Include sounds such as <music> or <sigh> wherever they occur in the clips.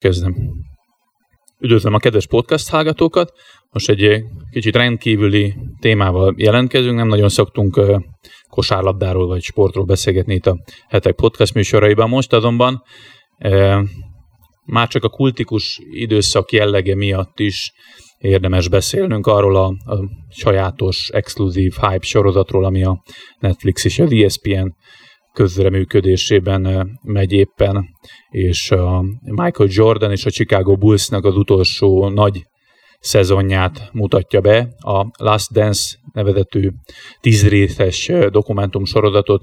Kezdem. Üdvözlöm a kedves podcast hallgatókat. Most egy kicsit rendkívüli témával jelentkezünk, nem nagyon szoktunk kosárlabdáról vagy sportról beszélgetni itt a hetek podcast műsoraiban. Most azonban már csak a kultikus időszak jellege miatt is érdemes beszélnünk arról a, a sajátos, exkluzív hype sorozatról, ami a Netflix és az ESPN közreműködésében megy éppen, és a Michael Jordan és a Chicago Bullsnak az utolsó nagy szezonját mutatja be, a Last Dance nevezetű tízrészes dokumentum sorozatot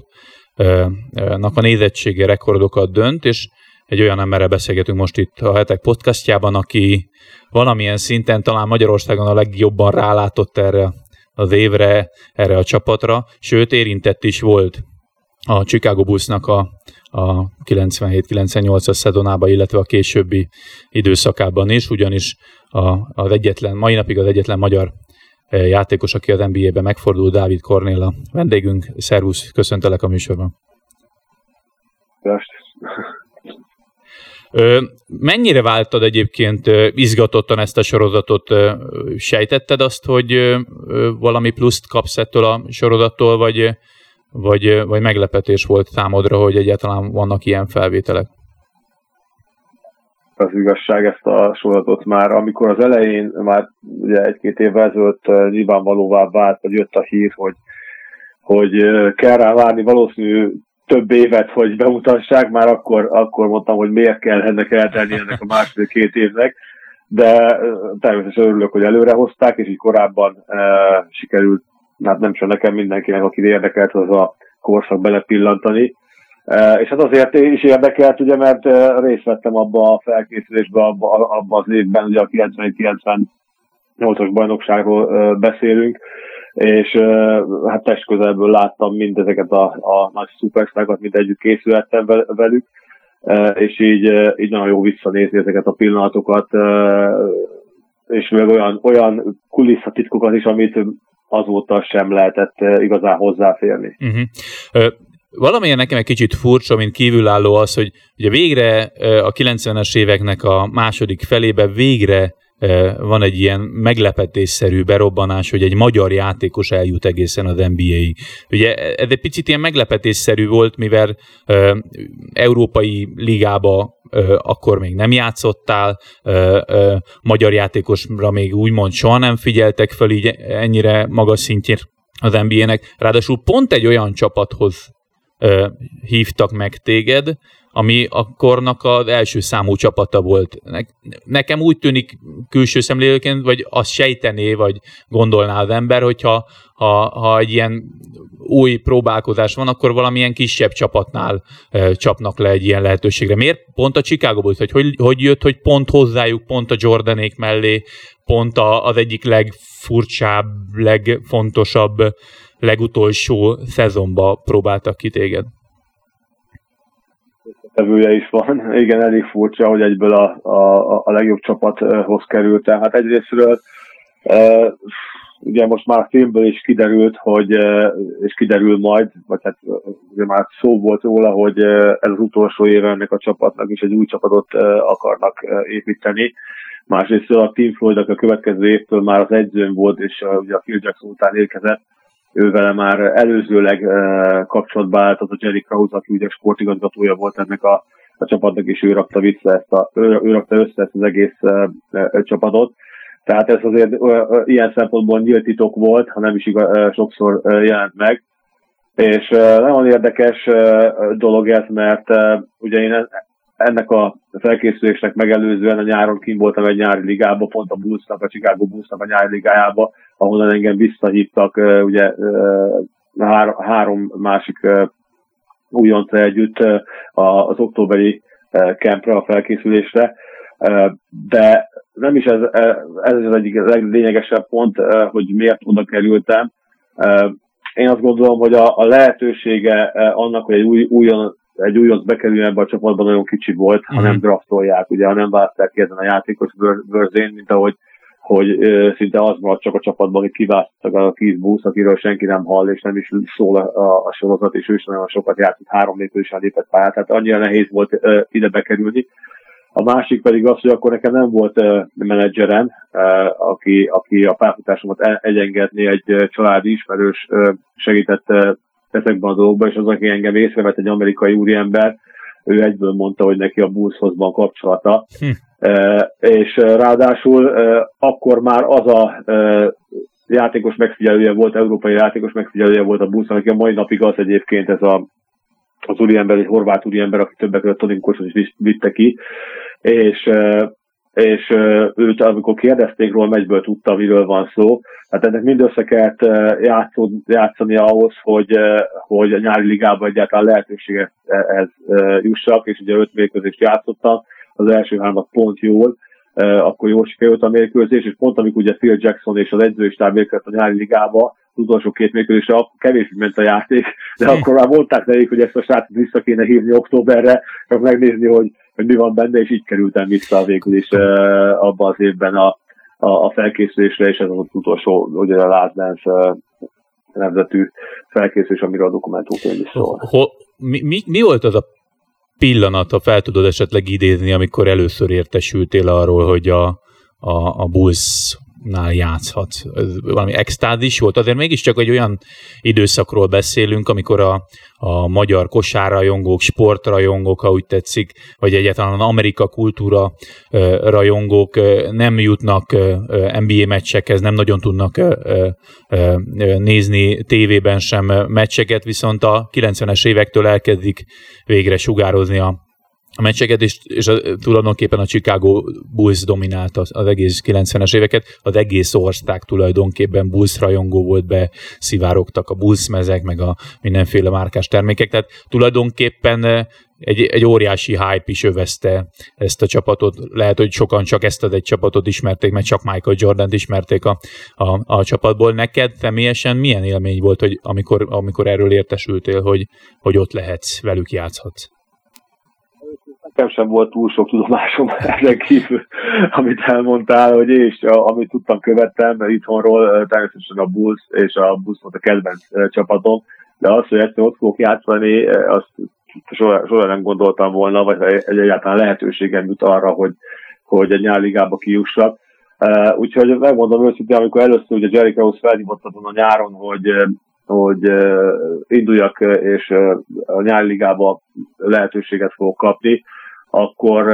nak a nézettsége rekordokat dönt, és egy olyan emberrel beszélgetünk most itt a hetek podcastjában, aki valamilyen szinten talán Magyarországon a legjobban rálátott erre az évre, erre a csapatra, sőt érintett is volt a Chicago Bullsnak a, a 97-98-as szezonában, illetve a későbbi időszakában is, ugyanis a, az egyetlen, mai napig az egyetlen magyar eh, játékos, aki az NBA-ben megfordult, Dávid Kornél a vendégünk. Szervusz, köszöntelek a műsorban. Ö, mennyire váltad egyébként izgatottan ezt a sorozatot? Sejtetted azt, hogy valami pluszt kapsz ettől a sorozattól, vagy, vagy, vagy meglepetés volt számodra, hogy egyáltalán vannak ilyen felvételek? Az igazság ezt a sorozatot már, amikor az elején, már ugye egy-két évvel ezelőtt nyilvánvalóvá vált, vagy jött a hír, hogy, hogy kell rá várni valószínű több évet, hogy bemutassák, már akkor, akkor mondtam, hogy miért kell ennek eltenni ennek a másfél-két évnek, de természetesen örülök, hogy előre hozták, és így korábban e, sikerült hát nem csak nekem, mindenkinek, aki érdekelt, az a korszak belepillantani. E, és hát azért is érdekelt, ugye, mert e, részt vettem abba a felkészülésbe, abba, abba az évben, ugye a 90-98-as bajnokságról e, beszélünk, és hát test közelből láttam mindezeket a, a nagy szupersztákat, mint együtt készülhettem velük, és így, így nagyon jó visszanézni ezeket a pillanatokat, és még olyan, olyan kulisszatitkokat is, amit azóta sem lehetett eh, igazán hozzáférni. Uh-huh. Valamilyen nekem egy kicsit furcsa, mint kívülálló az, hogy ugye végre a 90-es éveknek a második felébe végre van egy ilyen meglepetésszerű berobbanás, hogy egy magyar játékos eljut egészen az NBA-ig. Ugye ez egy picit ilyen meglepetésszerű volt, mivel európai ligába akkor még nem játszottál, magyar játékosra még úgymond soha nem figyeltek fel így ennyire magas szintjén az NBA-nek. Ráadásul pont egy olyan csapathoz hívtak meg téged, ami akkornak az első számú csapata volt. Nekem úgy tűnik külső szemlélőként, vagy azt sejtené, vagy gondolná az ember, hogyha ha, ha egy ilyen új próbálkozás van, akkor valamilyen kisebb csapatnál e, csapnak le egy ilyen lehetőségre. Miért pont a Chicago volt, hogy, hogy hogy jött, hogy pont hozzájuk, pont a Jordanék mellé, pont a, az egyik legfurcsább, legfontosabb, legutolsó szezonba próbáltak ki téged? Tevője is van. <laughs> Igen, elég furcsa, hogy egyből a, a, a legjobb csapathoz kerültem. Hát egyrésztről e, ugye most már a filmből is kiderült, hogy, és kiderül majd, vagy hát ugye már szó volt róla, hogy ez az utolsó éve ennek a csapatnak is egy új csapatot akarnak építeni. Másrészt a Team Floyd, a következő évtől már az egyzőn volt, és ugye a Phil Jackson után érkezett, ő vele már előzőleg uh, kapcsolatba állt az a Jerry Krause, aki ugye sportigazgatója volt ennek a, a csapatnak, és ő rakta, vissza ezt a, ő, ő rakta össze ezt az egész uh, uh, csapatot. Tehát ez azért uh, ilyen szempontból nyílt titok volt, ha nem is igaz, uh, sokszor uh, jelent meg. És uh, nagyon érdekes uh, dolog ez, mert uh, ugye én ennek a felkészülésnek megelőzően a nyáron kim voltam egy nyári ligába, pont a Bullsnak, a Chicago Bullsnak a nyári ligájába, ahonnan engem visszahívtak ugye három, másik újonc együtt az októberi kempre, a felkészülésre, de nem is ez, ez az egyik leglényegesebb pont, hogy miért oda kerültem. Én azt gondolom, hogy a, a lehetősége annak, hogy egy új, újon, egy újonc bekerüljön ebbe a csapatban nagyon kicsi volt, ha nem mhm. draftolják, ugye, ha nem választják ki ezen a játékos bőrzén, mint ahogy hogy ö, szinte az maradt csak a csapatban, hogy kiválasztottak a Keith Booth, akiről senki nem hall, és nem is szól a, a, a sorozat, és ő is nagyon sokat játszott, három lépősen lépett pályát, tehát annyira nehéz volt ö, ide bekerülni. A másik pedig az, hogy akkor nekem nem volt uh, menedzserem, uh, aki, aki a pályafutásomat egyengedni, egy uh, családi ismerős uh, segített uh, ezekben a dolgokban, és az, aki engem észrevett, egy amerikai úriember, ő egyből mondta, hogy neki a buszhoz van kapcsolata. Hm. És ráadásul akkor már az a uh, játékos megfigyelője volt, európai játékos megfigyelője volt a buszon, aki a mai napig az egyébként ez a az úriember, egy horvát úriember, aki többek között Tony Kosson is vitte ki, és, és őt, amikor kérdezték róla, egyből tudta, miről van szó. Hát ennek mindössze kellett játszó, játszani ahhoz, hogy, hogy a nyári ligában egyáltalán lehetőséget ez jussak, és ugye öt mérkőzést játszottam, az első hármat pont jól, akkor jól sikerült a mérkőzés, és pont amikor ugye Phil Jackson és az edzőistáb érkezett a nyári ligába, az utolsó két mérkőzésre akkor kevésbé ment a játék, de akkor már mondták nekik, hogy ezt a srácot vissza kéne hívni októberre, csak megnézni, hogy, hogy mi van benne, és így kerültem vissza végül is uh, abban az évben a, a, a felkészülésre, és ez az utolsó, ugye a Last Dance uh, nemzetű felkészülés, amiről a dokumentumkönyv is szól. Mi, mi, mi volt az a pillanat, ha fel tudod esetleg idézni, amikor először értesültél arról, hogy a, a, a Bulls nál játszhat. Ez valami extázis volt, azért mégiscsak egy olyan időszakról beszélünk, amikor a, a magyar kosárrajongók, sportrajongók, ha úgy tetszik, vagy egyáltalán Amerika kultúra rajongók nem jutnak NBA meccsekhez, nem nagyon tudnak nézni tévében sem meccseket, viszont a 90-es évektől elkezdik végre sugározni a a meccseket, és, a, tulajdonképpen a Chicago Bulls dominálta az, az egész 90-es éveket, az egész ország tulajdonképpen Bulls rajongó volt be, szivárogtak a Bulls mezek, meg a mindenféle márkás termékek, tehát tulajdonképpen eh, egy, egy óriási hype is övezte ezt a csapatot. Lehet, hogy sokan csak ezt az egy csapatot ismerték, mert csak Michael Jordan-t ismerték a, a, a csapatból. Neked személyesen milyen élmény volt, hogy amikor, amikor erről értesültél, hogy, hogy ott lehetsz, velük játszhatsz? Nekem sem volt túl sok tudomásom <laughs> ezen kívül, amit elmondtál, hogy és amit tudtam követtem itthonról, természetesen a Bulls, és a Bulls volt a kedvenc csapatom, de az, hogy egyszer ott fogok játszani, azt soha, soha nem gondoltam volna, vagy egy egyáltalán lehetőségem jut arra, hogy, hogy egy nyárligába kijussak. Uh, úgyhogy megmondom őszintén, amikor először ugye Jerry Krause felhívott a nyáron, hogy hogy induljak és a nyári ligába lehetőséget fogok kapni, akkor,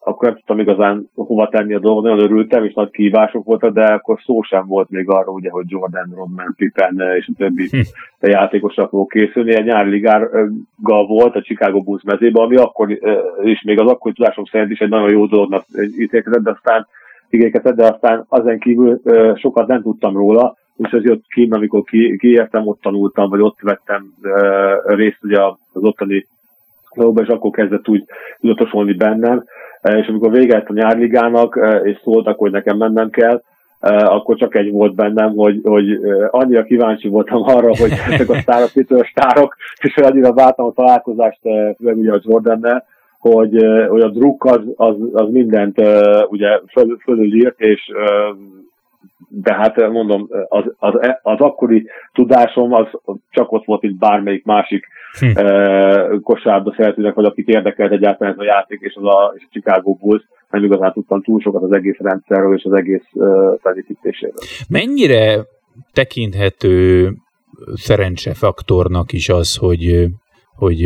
akkor nem tudtam igazán hova tenni a dolgot, nagyon örültem, és nagy kívások voltak, de akkor szó sem volt még arról, ugye, hogy Jordan, Rodman, Pippen és a többi hm. játékosra fogok készülni. Egy nyári ligárga volt a Chicago Bulls mezében, ami akkor is még az akkori tudásom szerint is egy nagyon jó dolognak ítélkezett, de aztán igékezett, de aztán azen kívül sokat nem tudtam róla, úgyhogy jött ki, amikor ki, kiértem, ott tanultam, vagy ott vettem részt ugye az ottani és akkor kezdett úgy tudatosulni bennem, e, és amikor vége a nyárligának, e, és szóltak, hogy nekem mennem kell, e, akkor csak egy volt bennem, hogy, hogy annyira kíváncsi voltam arra, hogy <laughs> ezek a sztárok, mitől sztárok, és annyira vártam a találkozást, főleg ugye a Jordannel, hogy, hogy a druk az, az, az mindent ugye föl, fölülírt, és de hát mondom, az, az, az akkori tudásom az csak ott volt, mint bármelyik másik hm. kosárba szeretőnek, vagy akit érdekelt egyáltalán ez a játék, és, az a, és a Chicago Bulls, nem igazán tudtam túl sokat az egész rendszerről és az egész uh, felépítéséről. Mennyire tekinthető szerencsefaktornak is az, hogy hogy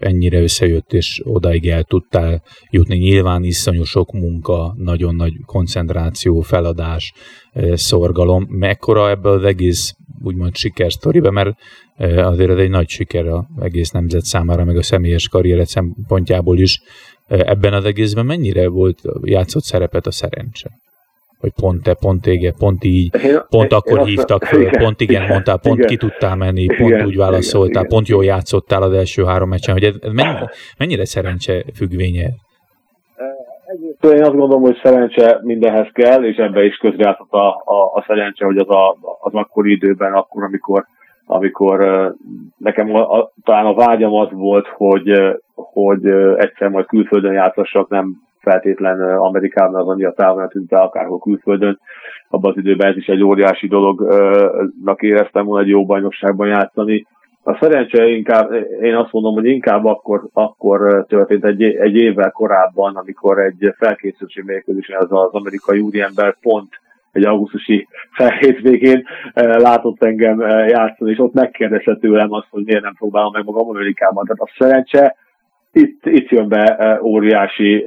ennyire összejött, és odaig el tudtál jutni. Nyilván iszonyú sok munka, nagyon nagy koncentráció, feladás, szorgalom. Mekkora ebbe az egész úgymond sikersztoriba, mert azért ez egy nagy siker az egész nemzet számára, meg a személyes karrieret szempontjából is. Ebben az egészben mennyire volt játszott szerepet a szerencse? Hogy pont te, pont ége, pont így, pont akkor én hívtak <laughs> föl, igen, pont igen, igen mondtál, pont igen, ki tudtál menni, pont igen, úgy válaszoltál, igen, pont jól játszottál az első három meccsen, hogy ez, ez mennyire, mennyire szerencse függvénye? Én azt gondolom, hogy szerencse mindenhez kell, és ebbe is közrejátszott a, a, a szerencse, hogy az, a, az akkori időben, akkor, amikor, amikor nekem a, a, talán a vágyam az volt, hogy, hogy egyszer majd külföldön játszassak, nem feltétlen Amerikában az annyira távol tűnt el, akárhol külföldön. Abban az időben ez is egy óriási dolognak éreztem volna egy jó bajnokságban játszani. a szerencse inkább, én azt mondom, hogy inkább akkor, akkor történt egy, egy évvel korábban, amikor egy felkészülési mérkőzésen az az amerikai úriember pont egy augusztusi felhétvégén látott engem játszani, és ott megkérdezte tőlem azt, hogy miért nem próbálom meg magam Amerikában. Tehát a szerencse itt, itt jön be óriási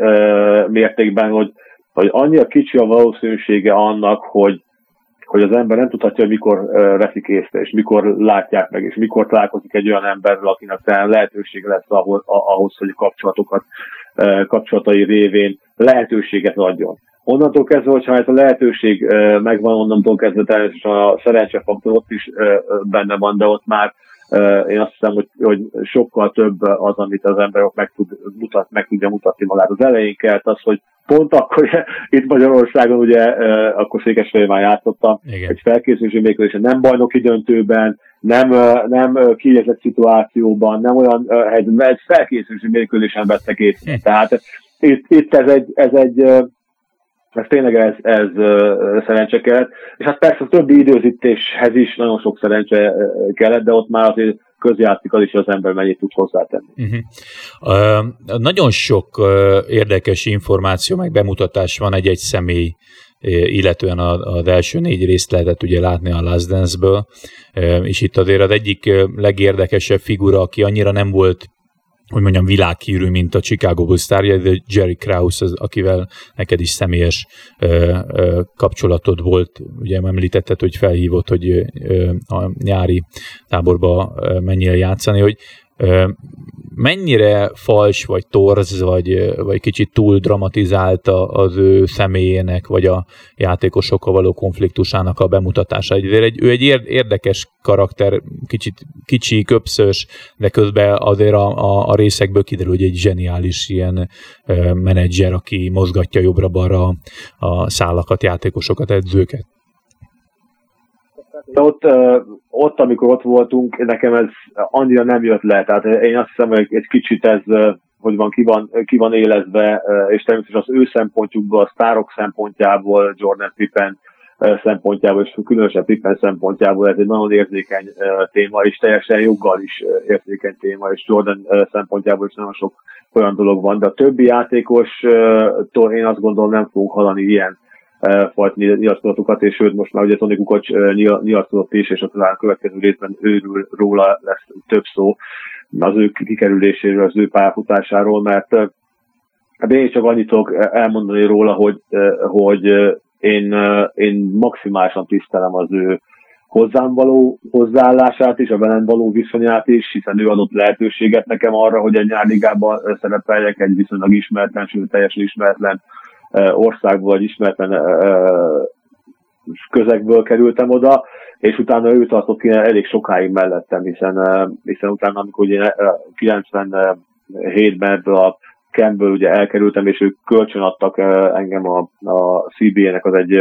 mértékben, hogy, hogy annyira kicsi a valószínűsége annak, hogy, hogy az ember nem tudhatja, hogy mikor veszik észre, és mikor látják meg, és mikor találkozik egy olyan emberrel, akinek talán lehetősége lesz ahhoz, ahhoz hogy kapcsolatokat, kapcsolatai révén lehetőséget adjon. Onnantól kezdve, hogyha ez a lehetőség megvan, onnantól kezdve természetesen a szerencsefaktor ott is benne van, de ott már én azt hiszem, hogy, hogy sokkal több az, amit az ember meg, tud, mutat, meg tudja mutatni magát. Az elején kelt az, hogy pont akkor <laughs> itt Magyarországon, ugye akkor Székesfehérvár játszottam, Igen. egy felkészülési mérkőzésen, nem bajnoki döntőben, nem, nem kiegyezett szituációban, nem olyan helyzetben, egy felkészülési mérkőzésen vettek észre. <laughs> Tehát itt, itt ez egy, ez egy ez tényleg ez, ez szerencse kellett. És hát persze a többi időzítéshez is nagyon sok szerencse kellett, de ott már azért közjátszik az is, az ember mennyit tud hozzátenni. Uh-huh. Uh, nagyon sok uh, érdekes információ, meg bemutatás van egy-egy személy illetően az első négy részt lehetett ugye látni a Last Dance-ből, és itt azért az egyik legérdekesebb figura, aki annyira nem volt hogy mondjam, világhírű, mint a Chicago Bulls sztárja, de Jerry Krause, az, akivel neked is személyes ö, ö, kapcsolatod volt. Ugye említetted, hogy felhívott, hogy ö, a nyári táborba menjél játszani, hogy mennyire fals, vagy torz, vagy, vagy kicsit túl dramatizált az ő személyének, vagy a játékosokkal való konfliktusának a bemutatása. Egy, ő egy érdekes karakter, kicsit kicsi, köpszös, de közben azért a, a, a részekből kiderül, hogy egy zseniális ilyen menedzser, aki mozgatja jobbra-balra a szálakat, játékosokat, edzőket. De ott, ott, amikor ott voltunk, nekem ez annyira nem jött le. Tehát én azt hiszem, hogy egy kicsit ez, hogy van, ki van, ki van élezve, és természetesen az ő szempontjukból, a sztárok szempontjából, Jordan Pippen szempontjából, és különösen Pippen szempontjából ez egy nagyon érzékeny téma, és teljesen joggal is érzékeny téma, és Jordan szempontjából is nagyon sok olyan dolog van, de a többi játékostól én azt gondolom nem fogunk hallani ilyen fajta nyilatkozatokat, és sőt most már ugye Tony Kukocs nyilatkozott is, és talán a következő részben őről róla lesz több szó az ő kikerüléséről, az ő pályafutásáról, mert hát én csak annyit tudok elmondani róla, hogy, hogy én, én maximálisan tisztelem az ő hozzám való hozzáállását is, a velem való viszonyát is, hiszen ő adott lehetőséget nekem arra, hogy egy nyárligában szerepeljek egy viszonylag ismeretlen, sőt teljesen ismeretlen országból, vagy ismeretlen közegből kerültem oda, és utána ő tartott ki elég sokáig mellettem, hiszen, hiszen utána, amikor ugye 97-ben ebből a Campbell ugye elkerültem, és ők kölcsön adtak engem a, a CBA-nek, az egy,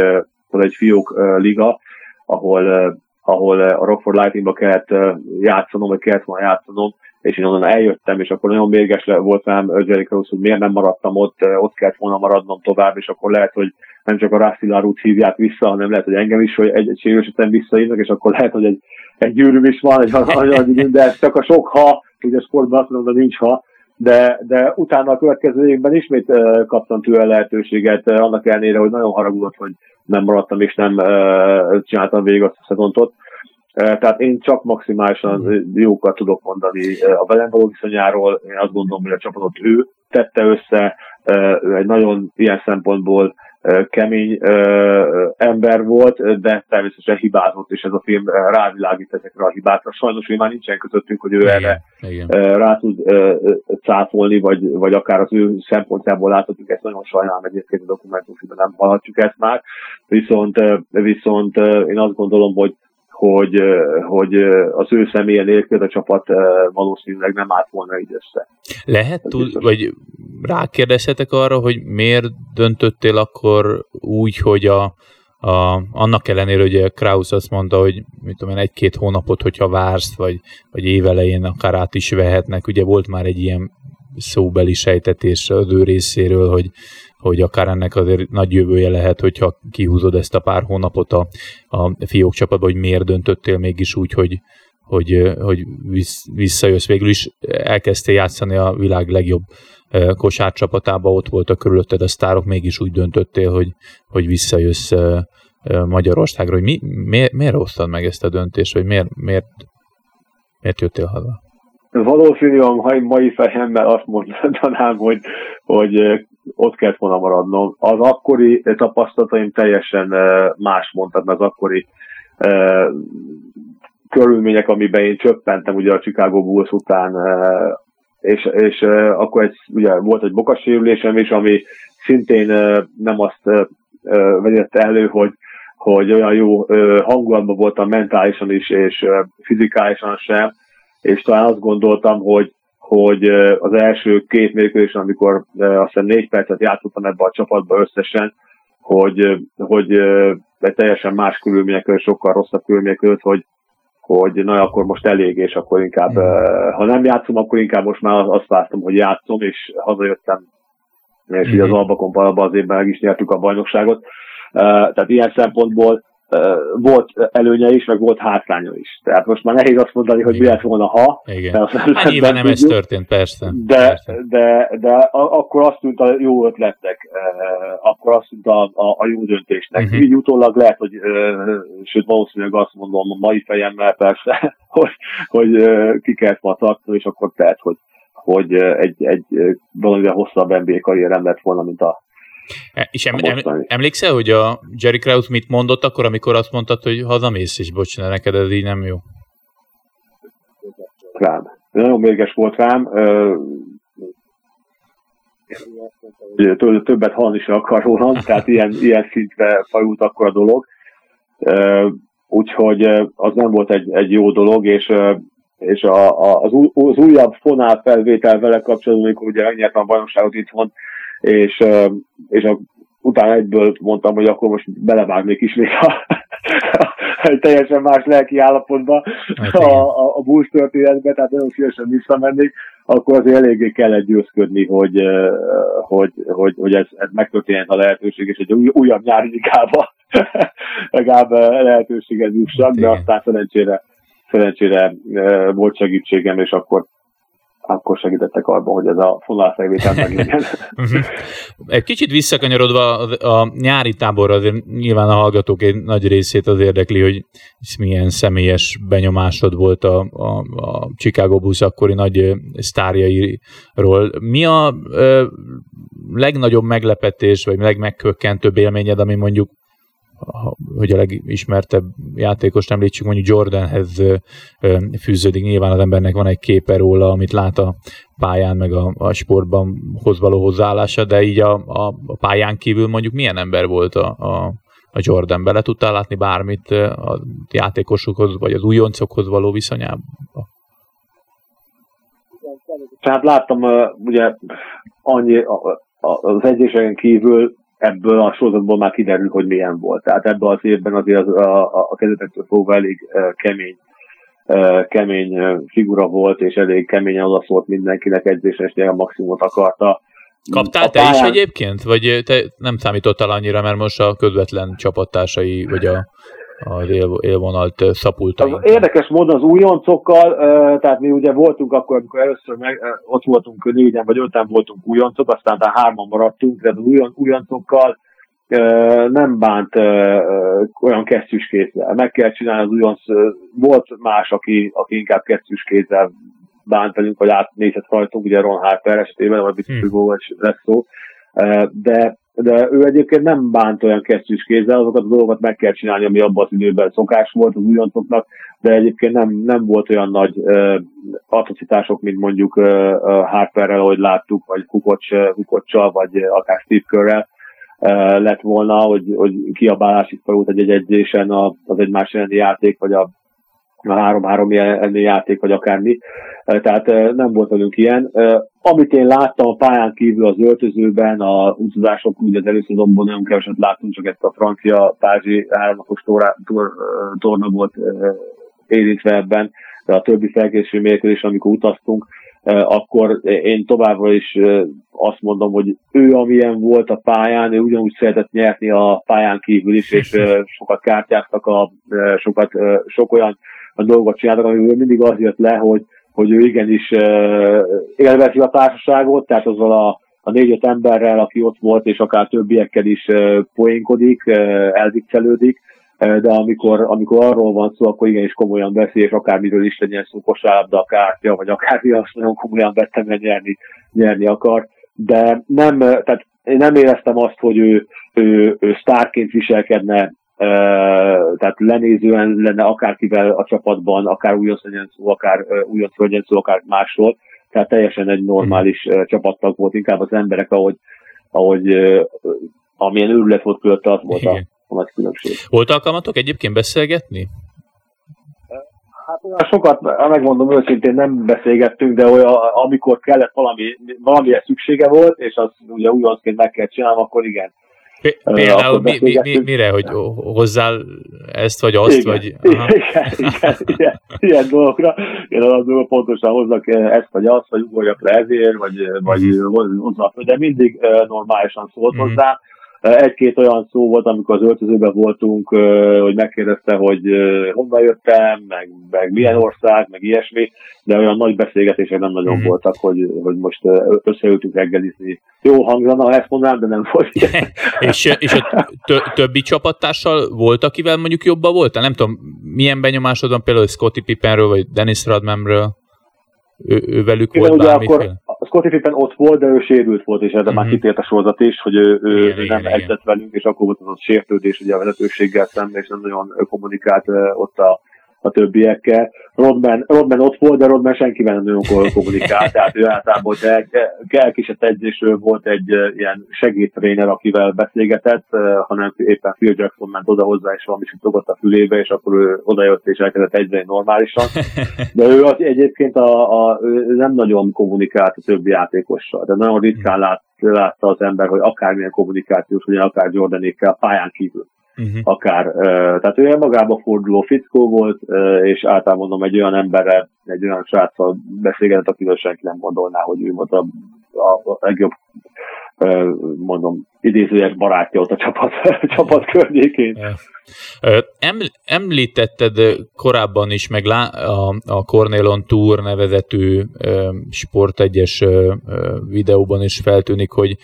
az egy fiók liga, ahol, ahol a Rockford Lightningba kellett játszanom, vagy kellett volna játszanom, és én onnan eljöttem, és akkor nagyon mérges volt rám Jerry Krause, hogy miért nem maradtam ott, ott kellett volna maradnom tovább, és akkor lehet, hogy nem csak a Rassilárút hívják vissza, hanem lehet, hogy engem is, hogy egy, egy sérülés visszahívnak, és akkor lehet, hogy egy, egy gyűrűm is van, egy, egy, de ez csak a sok ha, ugye sportban azt mondom, de nincs ha, de, de utána a következő évben ismét uh, kaptam tőle lehetőséget, uh, annak ellenére, hogy nagyon haragudott, hogy nem maradtam és nem uh, csináltam végig azt a szezontot. Tehát én csak maximálisan mhm. jókat tudok mondani a velem való viszonyáról. Én azt gondolom, hogy a csapatot ő tette össze, ő egy nagyon ilyen szempontból kemény ember volt, de természetesen hibázott, és ez a film rávilágít ezekre a hibákra. Sajnos hogy már nincsen közöttünk, hogy ő igen, erre igen. rá tud cáfolni, vagy, vagy akár az ő szempontjából láthatjuk, ezt nagyon sajnálom egyébként a dokumentumfilmben nem hallhatjuk ezt már, viszont, viszont én azt gondolom, hogy hogy, hogy az ő személye nélkül a csapat valószínűleg nem állt volna így össze. Lehet, tud, vagy rákérdezhetek arra, hogy miért döntöttél akkor úgy, hogy a, a, annak ellenére, hogy Kraus azt mondta, hogy mit tudom én, egy-két hónapot, hogyha vársz, vagy, vagy évelején akár át is vehetnek, ugye volt már egy ilyen szóbeli sejtetés az ő részéről, hogy, hogy akár ennek azért nagy jövője lehet, hogyha kihúzod ezt a pár hónapot a, a fiók csapatba, hogy miért döntöttél mégis úgy, hogy, hogy, hogy visszajössz. Végül is elkezdtél játszani a világ legjobb kosárcsapatába, ott voltak körülötted a sztárok, mégis úgy döntöttél, hogy, hogy visszajössz Magyarországra. Hogy mi, miért, miért hoztad meg ezt a döntést, vagy miért, miért, miért jöttél haza? Valószínűleg a mai fejemmel azt mondanám, hogy, hogy ott kellett volna maradnom. Az akkori tapasztalataim teljesen más mondtad, az akkori körülmények, amiben én csöppentem ugye a Chicago Bulls után, és, és akkor egy, ugye volt egy bokasérülésem is, ami szintén nem azt vezette elő, hogy, hogy olyan jó hangulatban voltam mentálisan is, és fizikálisan sem, és talán azt gondoltam, hogy, hogy az első két mérkőzésen, amikor azt hiszem négy percet játszottam ebbe a csapatba összesen, hogy, hogy egy teljesen más körülmények között, sokkal rosszabb körülmények között, hogy, hogy na, akkor most elég, és akkor inkább, ha nem játszom, akkor inkább most már azt vártam, hogy játszom, és hazajöttem, és mm. ugye az Albakon az évben meg is nyertük a bajnokságot. Tehát ilyen szempontból volt előnye is, meg volt hátránya is. Tehát most már nehéz azt mondani, hogy Igen. mi lett volna, ha. Igen. Hát nyilván nem ez történt, persze. De, persze. de, de akkor azt tűnt a jó ötletnek, akkor azt tűnt a, a, a jó döntésnek. Uh-huh. Így utólag lehet, hogy sőt valószínűleg azt mondom a mai fejemmel persze, <laughs> hogy, hogy ki kellett ma és akkor lehet, hogy hogy egy, egy valamivel hosszabb NBA karrierem lett volna, mint a és em, em, emlékszel, hogy a Jerry Krause mit mondott akkor, amikor azt mondtad, hogy hazamész, és bocs, neked ez így nem jó? Rám. Nagyon mérges volt rám. Többet hallani is akar rólam, <laughs> tehát ilyen, ilyen szintre fajult akkor a dolog. Úgyhogy az nem volt egy, egy jó dolog, és és a, a, az, új, az újabb fonál felvétel vele kapcsolatban, amikor ugye megnyertem a bajnokságot itthon, és, és a, utána egyből mondtam, hogy akkor most belevágnék ismét a, egy teljesen más lelki állapotba hát a, a, a Bulls történetbe, tehát nagyon szívesen visszamennék, akkor azért eléggé kellett győzködni, hogy, hogy, hogy, hogy ez, ez megtörténhet a lehetőség, és egy új, újabb nyári ligába <laughs> legalább lehetőséget jussak, de aztán szerencsére, szerencsére volt segítségem, és akkor akkor segítettek abban, hogy ez a fonalfelvétel <laughs> meglegyen. Mhm. egy kicsit visszakanyarodva a, a nyári táborra azért nyilván a hallgatók egy nagy részét az érdekli, hogy milyen személyes benyomásod volt a, a, a Chicago Bulls akkori nagy sztárjairól. Mi a ö, legnagyobb meglepetés, vagy legmegkökkentőbb élményed, ami mondjuk hogy a legismertebb játékos említsük, mondjuk Jordanhez fűződik. Nyilván az embernek van egy képe róla, amit lát a pályán, meg a, a sportban hoz való hozzáállása, de így a, a, pályán kívül mondjuk milyen ember volt a, a, a Jordan? Bele tudtál látni bármit a játékosokhoz, vagy az újoncokhoz való viszonyában? Tehát láttam, ugye annyi az egyéseken kívül ebből a sorozatból már kiderül, hogy milyen volt. Tehát ebben az évben azért az, a, a, a kezdetektől fogva elég uh, kemény uh, kemény figura volt, és elég keményen odaszólt mindenkinek edzésen, és a maximumot akarta. Kaptál te pályán... is egyébként? Vagy te nem számítottál annyira, mert most a közvetlen csapattársai, vagy a az él, élvonalt szapulta. Érdekes módon az újoncokkal, tehát mi ugye voltunk akkor, amikor először meg, ott voltunk négyen vagy öten voltunk újoncok, aztán tehát hárman maradtunk, de az újon, újoncokkal nem bánt olyan kesztyűs kézzel. Meg kell csinálni az újonc. Volt más, aki, aki inkább kesztyűs kézzel bánt velünk, vagy átnézett rajtunk, ugye Ron Harper esetében, vagy biztos, hmm. hogy lesz szó. De de ő egyébként nem bánt olyan kesztyűs kézzel, azokat a dolgokat meg kell csinálni, ami abban az időben szokás volt az újoncoknak, de egyébként nem, nem volt olyan nagy uh, atrocitások, mint mondjuk uh, Harperrel, ahogy láttuk, vagy Kukocs, Kukocsal, vagy akár Steve Körrel lett volna, hogy, hogy kiabálásig felült egy egyedzésen az egymás elleni játék, vagy a három-három játék, vagy akármi. Tehát nem volt velünk ilyen. Amit én láttam a pályán kívül az öltözőben, a utazások, ugye az előszezonban nagyon keveset láttunk, csak ezt a francia pázsi háromnapos torna volt érintve ebben, de a többi felkészülő mérkőzés, amikor utaztunk, akkor én továbbra is azt mondom, hogy ő amilyen volt a pályán, ő ugyanúgy szeretett nyerni a pályán kívül is, és sokat kártyáztak, a, sokat, sok olyan a dolgot csináltak, amiből mindig az jött le, hogy, hogy ő igenis élvezi a társaságot, tehát azzal a, a négy-öt emberrel, aki ott volt, és akár többiekkel is poénkodik, elviccelődik, de amikor, amikor arról van szó, akkor igenis komolyan veszi, és akármiről is legyen szó, kosárlabda, kártya, vagy akármi, azt nagyon komolyan vettem, mert nyerni, nyerni akar. De nem, tehát én nem éreztem azt, hogy ő, ő, ő sztárként viselkedne, tehát lenézően lenne akárkivel a csapatban, akár újonc legyen szó, akár újonc legyen szó, akár másról. Tehát teljesen egy normális csapattag volt, inkább az emberek, ahogy, ahogy amilyen őrület volt körülötte, az volt a, a nagy különbség. Volt alkalmatok egyébként beszélgetni? Hát olyan sokat, megmondom őszintén, nem beszélgettünk, de olyan, amikor kellett valami, valamilyen szüksége volt, és az ugye újoncként meg kell csinálni, akkor igen. Például mi, mi, mi, mire, hogy hozzál ezt vagy azt, igen, vagy... Aha. <laughs> Igen, igen, ilyen, ilyen dolgokra, dolgokra pontosan hozzak ezt vagy azt, vagy ugorjak le ezért, vagy, vagy mhm. hozzak, de mindig normálisan szólt mm. hozzá. Egy-két olyan szó volt, amikor az öltözőben voltunk, hogy megkérdezte, hogy honnan jöttem, meg, meg milyen ország, meg ilyesmi, de olyan nagy beszélgetések nem nagyon mm-hmm. voltak, hogy, hogy most összeültünk reggelizni. Jó hangzana, ha ezt mondanám, de nem volt. <laughs> és, és a többi csapattársal volt, akivel mondjuk jobban volt? Nem tudom, milyen benyomásod van például Scotty Pippenről, vagy Dennis Rodmanről? Ő, ő velük Igen, volt bármiféle? Scotty Pippen ott volt, de ő sérült volt, és erre uh-huh. már mhm. kitért a sorozat is, hogy ő, ő igen, nem igen, edzett velünk, és akkor volt az a sértődés ugye a vezetőséggel szemben, és nem nagyon kommunikált ott a, a többiekkel. Rodman, Rodman ott volt, de Rodman senkivel nem nagyon kommunikált, tehát ő általában elkisett edzésről volt egy ilyen segédtréner, akivel beszélgetett, hanem éppen Phil Jackson ment oda hozzá, és valami szokott a fülébe, és akkor ő odajött és elkezdett egyre normálisan. De ő az, egyébként a, a, ő nem nagyon kommunikált a többi játékossal, de nagyon ritkán lát, látta az ember, hogy akármilyen kommunikációs, vagy akár Jordanékkel pályán kívül uh-huh. akár. Tehát ő magába forduló fickó volt, és általában mondom egy olyan emberre, egy olyan sráccal beszélgetett, akivel senki nem gondolná, hogy ő volt a, a, a legjobb mondom, idézőjes barátja ott a csapat, a <laughs> csapat környékén. Említetted korábban is, meg a, a Cornelon Tour nevezetű sportegyes videóban is feltűnik, hogy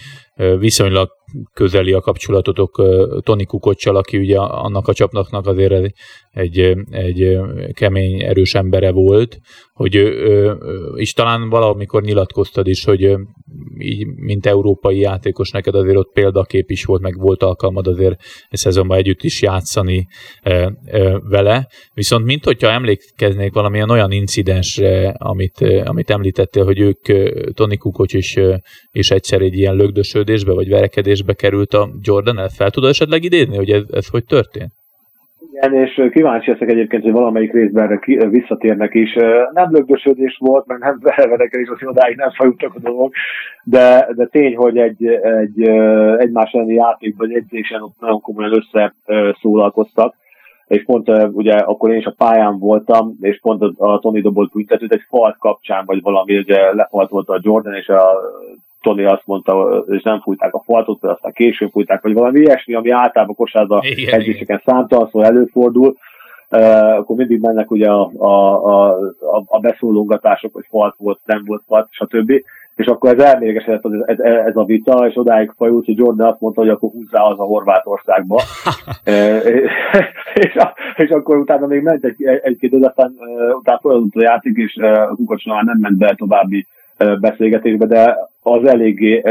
viszonylag közeli a kapcsolatotok Tony Kukocsal, aki ugye annak a csapnak azért egy, egy, kemény, erős embere volt, hogy és talán valamikor nyilatkoztad is, hogy így, mint európai játékos neked azért ott példakép is volt, meg volt alkalmad azért egy szezonban együtt is játszani vele, viszont mint hogyha emlékeznék valamilyen olyan incidensre, amit, amit említettél, hogy ők, Tony Kukocs is, és egyszer egy ilyen lögdösödésbe vagy verekedésbe került a Jordan el, fel tudod esetleg idézni, hogy ez, ez hogy történt? Igen, és kíváncsi leszek egyébként, hogy valamelyik részben visszatérnek is. Nem lögdösödés volt, meg nem <laughs> verekedés, az odáig nem fajultak a dolgok, de, de tény, hogy egy, egy egymás elleni játékban, egy edzésen ott nagyon komolyan összeszólalkoztak, és pont ugye akkor én is a pályán voltam, és pont a, a Tony dobolt büntetőt egy falt kapcsán, vagy valami, ugye lefalt volt a Jordan, és a Tony azt mondta, és nem fújták a faltot, de aztán később fújták, vagy valami ilyesmi, ami általában kosárba edzéseken számtalan szó előfordul, Uh, akkor mindig mennek ugye a, a, a, a beszólógatások, hogy falt volt, nem volt falt, stb. És akkor ez elmégesedett ez, ez, ez, a vita, és odáig fajult, hogy Jordan azt mondta, hogy akkor húzzá az <laughs> <laughs> a Horvátországba. és, és, akkor utána még ment egy, egy-két, egy aztán utána folyamodott a játék, és uh, Kukocs nem ment be további beszélgetésbe, de az eléggé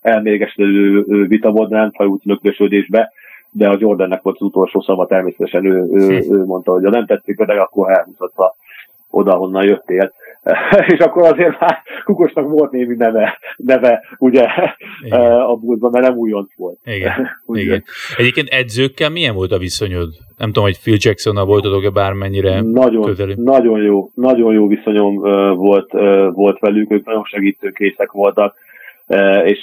elmégesülő vita volt, nem fajult lökösödésbe, de a Jordannek volt az utolsó szava, természetesen ő, ő, hm. ő mondta, hogy ha nem tetszik, de akkor elmutatta oda, honnan jöttél. <laughs> és akkor azért már Kukosnak volt némi neve, neve ugye Igen. <laughs> a buszban, mert nem újonc volt. Igen. <laughs> Igen. Egyébként edzőkkel milyen volt a viszonyod? Nem tudom, hogy Phil Jacksonnal voltatok-e bármennyire nagyon, közeli? Nagyon jó, nagyon jó viszonyom volt, volt velük, ők nagyon segítőkészek voltak, és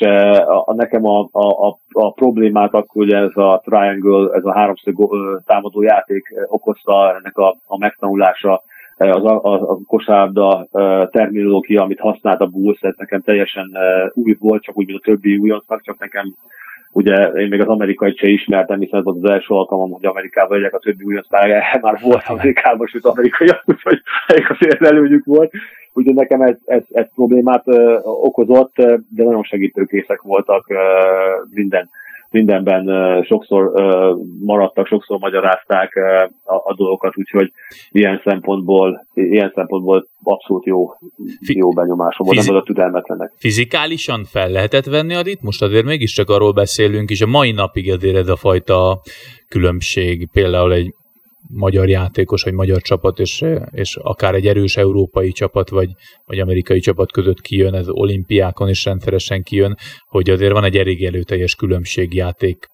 a, nekem a, a, a, a problémát akkor ugye ez a triangle, ez a háromszög támadó játék okozta ennek a, a megtanulása, az a, a, a kosárda terminológia, amit használt a Bulls, ez nekem teljesen új volt, csak úgy, mint a többi újoncnak, csak nekem ugye én még az amerikai se ismertem, hiszen ez volt az első alkalmam, hogy Amerikában legyek, a többi újonc már, már volt Amerikában, sőt amerikaiak, úgyhogy elég azért előnyük volt. Úgyhogy nekem ez, ez, ez problémát uh, okozott, de nagyon segítőkészek voltak uh, minden mindenben sokszor maradtak, sokszor magyarázták a, a dolgokat, úgyhogy ilyen szempontból, ilyen szempontból abszolút jó, jó benyomásom volt, nem a türelmetlenek. Fizikálisan fel lehetett venni a most azért mégiscsak arról beszélünk, és a mai napig azért ez a fajta különbség, például egy magyar játékos, vagy magyar csapat, és, és akár egy erős európai csapat, vagy, vagy amerikai csapat között kijön, ez olimpiákon is rendszeresen kijön, hogy azért van egy elég előteljes különbség játék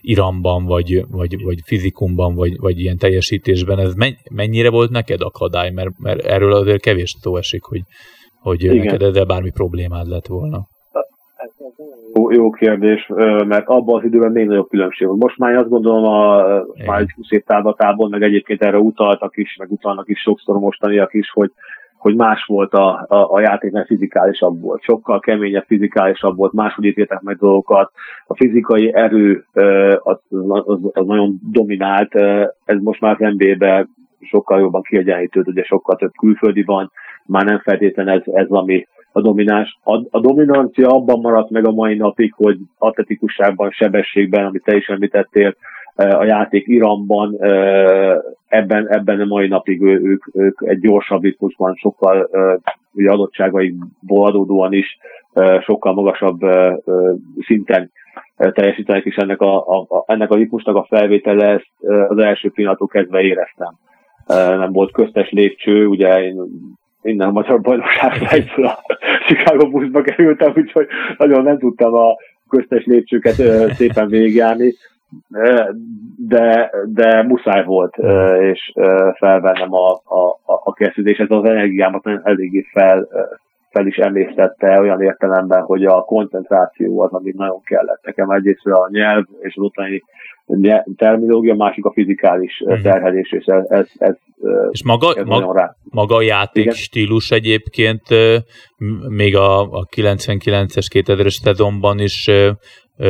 iramban, vagy, vagy, vagy fizikumban, vagy, vagy ilyen teljesítésben. Ez mennyire volt neked akadály? Mert, mert erről azért kevés szó esik, hogy, hogy neked ezzel bármi problémád lett volna. Jó, jó kérdés, mert abban az időben még nagyobb különbség volt. Most már azt gondolom, a, már egy 20 év távlatából, meg egyébként erre utaltak is, meg utalnak is sokszor mostaniak is, hogy, hogy más volt a, a, a játék, mert fizikálisabb volt. Sokkal keményebb, fizikálisabb volt, máshogy ítéltek meg dolgokat. A fizikai erő az, az, az nagyon dominált. Ez most már az NBA-be sokkal jobban kiegyenlítőd, ugye sokkal több külföldi van, már nem feltétlenül ez, ez ami a domináns. A, a dominancia abban maradt meg a mai napig, hogy atletikusságban, sebességben, amit te is említettél, eh, a játék iramban, eh, ebben, ebben a mai napig ők, ők egy gyorsabb ritmusban, sokkal eh, ugye adottságaikból adódóan is sokkal magasabb szinten teljesítenek, és ennek a, a, a, ennek a ritmusnak a felvétele ezt az első pillanatok kezdve éreztem. Nem volt köztes lépcső, ugye én minden magyar bajnokságra egyből a Chicago buszba kerültem, úgyhogy nagyon nem tudtam a köztes lépcsőket szépen végigjárni, de, de muszáj volt, és felvennem a, a, a kezdődés. Ez az energiámat eléggé fel, fel is emésztette olyan értelemben, hogy a koncentráció az, ami nagyon kellett. Nekem egyrészt a nyelv és az ottani terminológia, másik a fizikális uh-huh. terhelés, és ez, ez, ez és maga, ez maga, rá. maga a játék Igen? stílus egyébként még a, a 99-es 2000-es szezonban is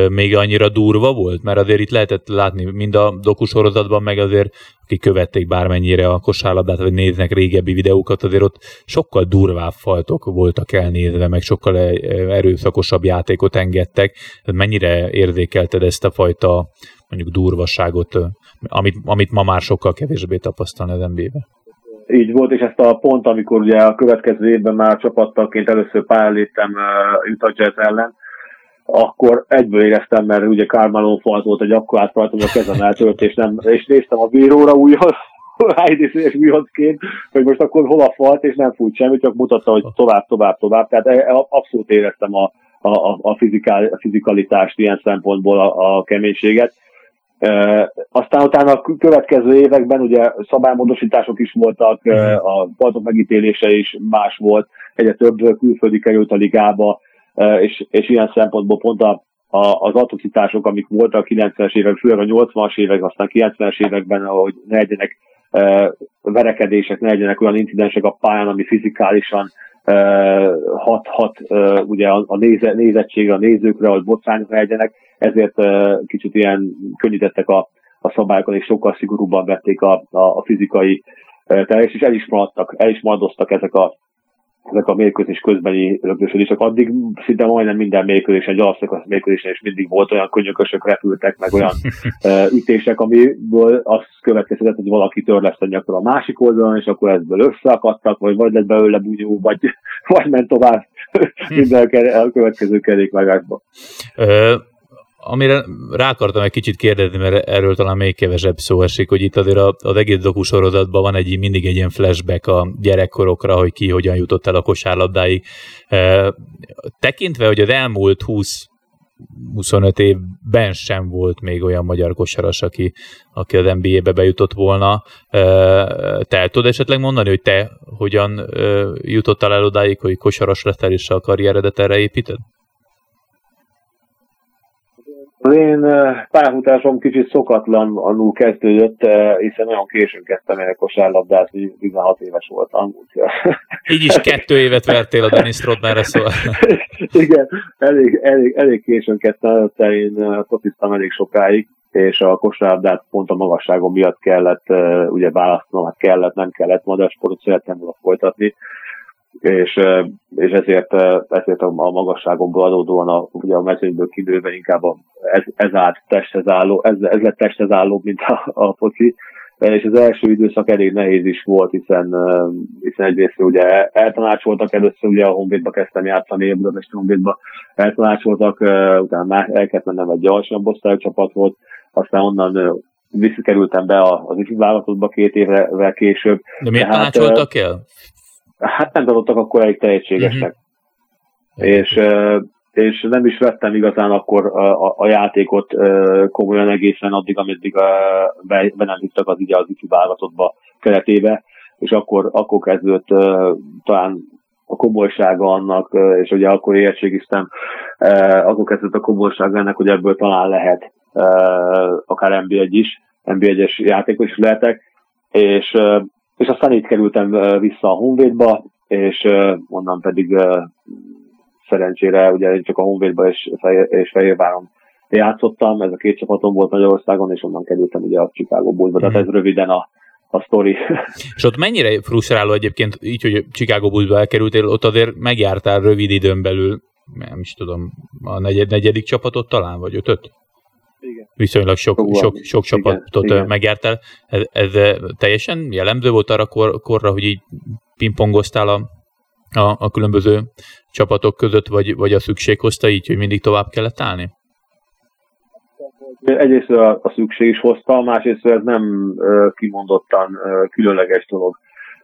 még annyira durva volt, mert azért itt lehetett látni mind a dokusorozatban, meg azért akik követték bármennyire a kosárlabdát, vagy néznek régebbi videókat, azért ott sokkal durvább faltok voltak elnézve, meg sokkal erőszakosabb játékot engedtek. Mennyire érzékelted ezt a fajta mondjuk durvasságot, amit, amit ma már sokkal kevésbé tapasztalni az NBA-ben? Így volt, és ezt a pont, amikor ugye a következő évben már csapattaként először pályálítem uh, Utah Jazz ellen, akkor egyből éreztem, mert ugye Carmelo falt volt egy akkorát rajtam, a kezem eltört, és, nem, és néztem a bíróra újra, és újoncként, hogy most akkor hol a falt, és nem fújt semmit, csak mutatta, hogy tovább, tovább, tovább. Tehát e, e, abszolút éreztem a, a, a, fizikál, a fizikalitást ilyen szempontból, a, a keménységet. E, aztán utána a következő években ugye szabálymódosítások is voltak, e, a partok megítélése is más volt, egyre több külföldi került a ligába, és, és ilyen szempontból pont a, a, az atrocitások, amik voltak a 90-es évek, főleg a 80-as évek, aztán 90-es években, ahogy ne legyenek uh, verekedések, ne legyenek olyan incidensek a pályán, ami fizikálisan uh, hat, hat uh, ugye a, a néze, nézettségre, a nézőkre, hogy botrányok legyenek, ezért uh, kicsit ilyen könnyítettek a, a szabályokon, és sokkal szigorúbban vették a, a, a fizikai teljes, és el is maradtak, el is maradoztak ezek a ezek a mérkőzés közbeni rögzösödések. Addig szinte majdnem minden mérkőzésen, egy alapszakasz mérkőzésen is mindig volt olyan könyökösök repültek, meg olyan <laughs> ütések, amiből az következett, hogy valaki törleszteni akkor a másik oldalon, és akkor ebből összeakadtak, vagy vagy lett belőle bunyó, vagy, vagy ment tovább. Minden a következő kerékvágásba amire rá akartam egy kicsit kérdezni, mert erről talán még kevesebb szó esik, hogy itt azért az egész dokusorozatban van egy, mindig egy ilyen flashback a gyerekkorokra, hogy ki hogyan jutott el a kosárlabdáig. Tekintve, hogy az elmúlt 20 25 évben sem volt még olyan magyar kosaras, aki, aki az NBA-be bejutott volna. Te tudod esetleg mondani, hogy te hogyan jutottál el odáig, hogy kosaras lettél és a karrieredet erre építed? Az én pályafutásom kicsit szokatlanul kezdődött, hiszen nagyon későn kezdtem el kosárlabdázni, 16 éves voltam. <laughs> Így is kettő évet vertél a Dennis Rodmanre, szóval. <laughs> Igen, elég, elég, elég későn kezdtem, én fociztam elég sokáig, és a kosárlabdát pont a magasságom miatt kellett, ugye választanom, hát kellett, nem kellett, magyar sportot szerettem volna folytatni, és, és ezért, ezért a, a magasságomból adódóan a, ugye a mezőnyből kinőve inkább a, ez, ez állt testhez álló, ez, ez lett testhez álló, mint a, a foci, és az első időszak elég nehéz is volt, hiszen, hiszen egyrészt ugye eltanácsoltak, először ugye a Honvédba kezdtem játszani, a Budapesti Honvédba eltanácsoltak, utána már el kellett mennem egy alacsonyabb osztályú csapat volt, aztán onnan visszakerültem be az ifjúvállalatotba két évvel később. De miért Tehát, tanácsoltak el? Hát nem tartottak akkor elég tehetségesnek. Uh-huh. És, és nem is vettem igazán akkor a, a, játékot komolyan egészen addig, ameddig be, be nem hittek az ugye az ifjúvállalatottba keretébe, és akkor, akkor kezdődött talán a komolysága annak, és ugye akkor értségiztem, akkor kezdődött a komolysága ennek, hogy ebből talán lehet akár NB1 is, NB1-es játékos is lehetek, és, és aztán itt kerültem vissza a Honvédba, és onnan pedig szerencsére ugye csak a Honvédba és, és Fehérváron játszottam, ez a két csapatom volt Magyarországon, és onnan kerültem ugye a Chicago Bulls-ba, tehát ez röviden a, a sztori. <laughs> És ott mennyire frusztráló egyébként, így, hogy Chicago Bulls-ba elkerültél, ott azért megjártál rövid időn belül, nem is tudom, a negyed, negyedik csapatot talán, vagy ötöt? Igen. Viszonylag sok, sok, sok, sok csapatot igen. megjártál. Ez, ez teljesen jellemző volt arra kor, korra, hogy így pingpongoztál a, a, a különböző csapatok között, vagy, vagy a szükség hozta így, hogy mindig tovább kellett állni? Egyrészt a, a szükség is hozta, másrészt ez nem uh, kimondottan uh, különleges dolog.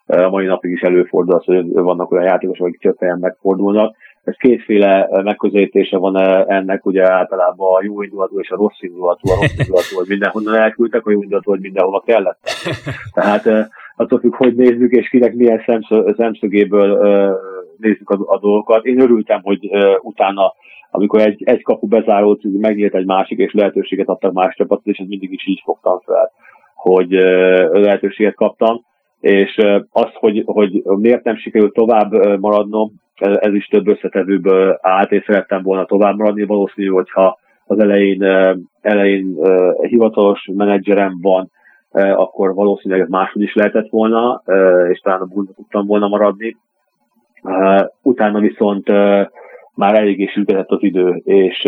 A mai napig is előfordul az, hogy vannak olyan játékosok, akik csak helyen megfordulnak. Ez kétféle megközelítése van ennek, ugye általában a jó indulatú és a rossz indulatú, a rossz indulatú, hogy mindenhonnan elküldtek, a jó indulatú, hogy mindenhova kellett. <laughs> Tehát attól függ, hogy nézzük, és kinek milyen szemszögéből nézzük a, a dolgokat. Én örültem, hogy utána amikor egy, egy kapu bezárót, megnyílt egy másik, és lehetőséget adtak más csapatot, és ez mindig is így fogtam fel, hogy lehetőséget kaptam, és az, hogy, hogy miért nem sikerült tovább maradnom, ez is több összetevőből állt, és szerettem volna tovább maradni, valószínű, hogyha az elején, elején hivatalos menedzserem van, akkor valószínűleg máshogy is lehetett volna, és talán a bullba tudtam volna maradni. Utána viszont már eléggé sürgetett az idő, és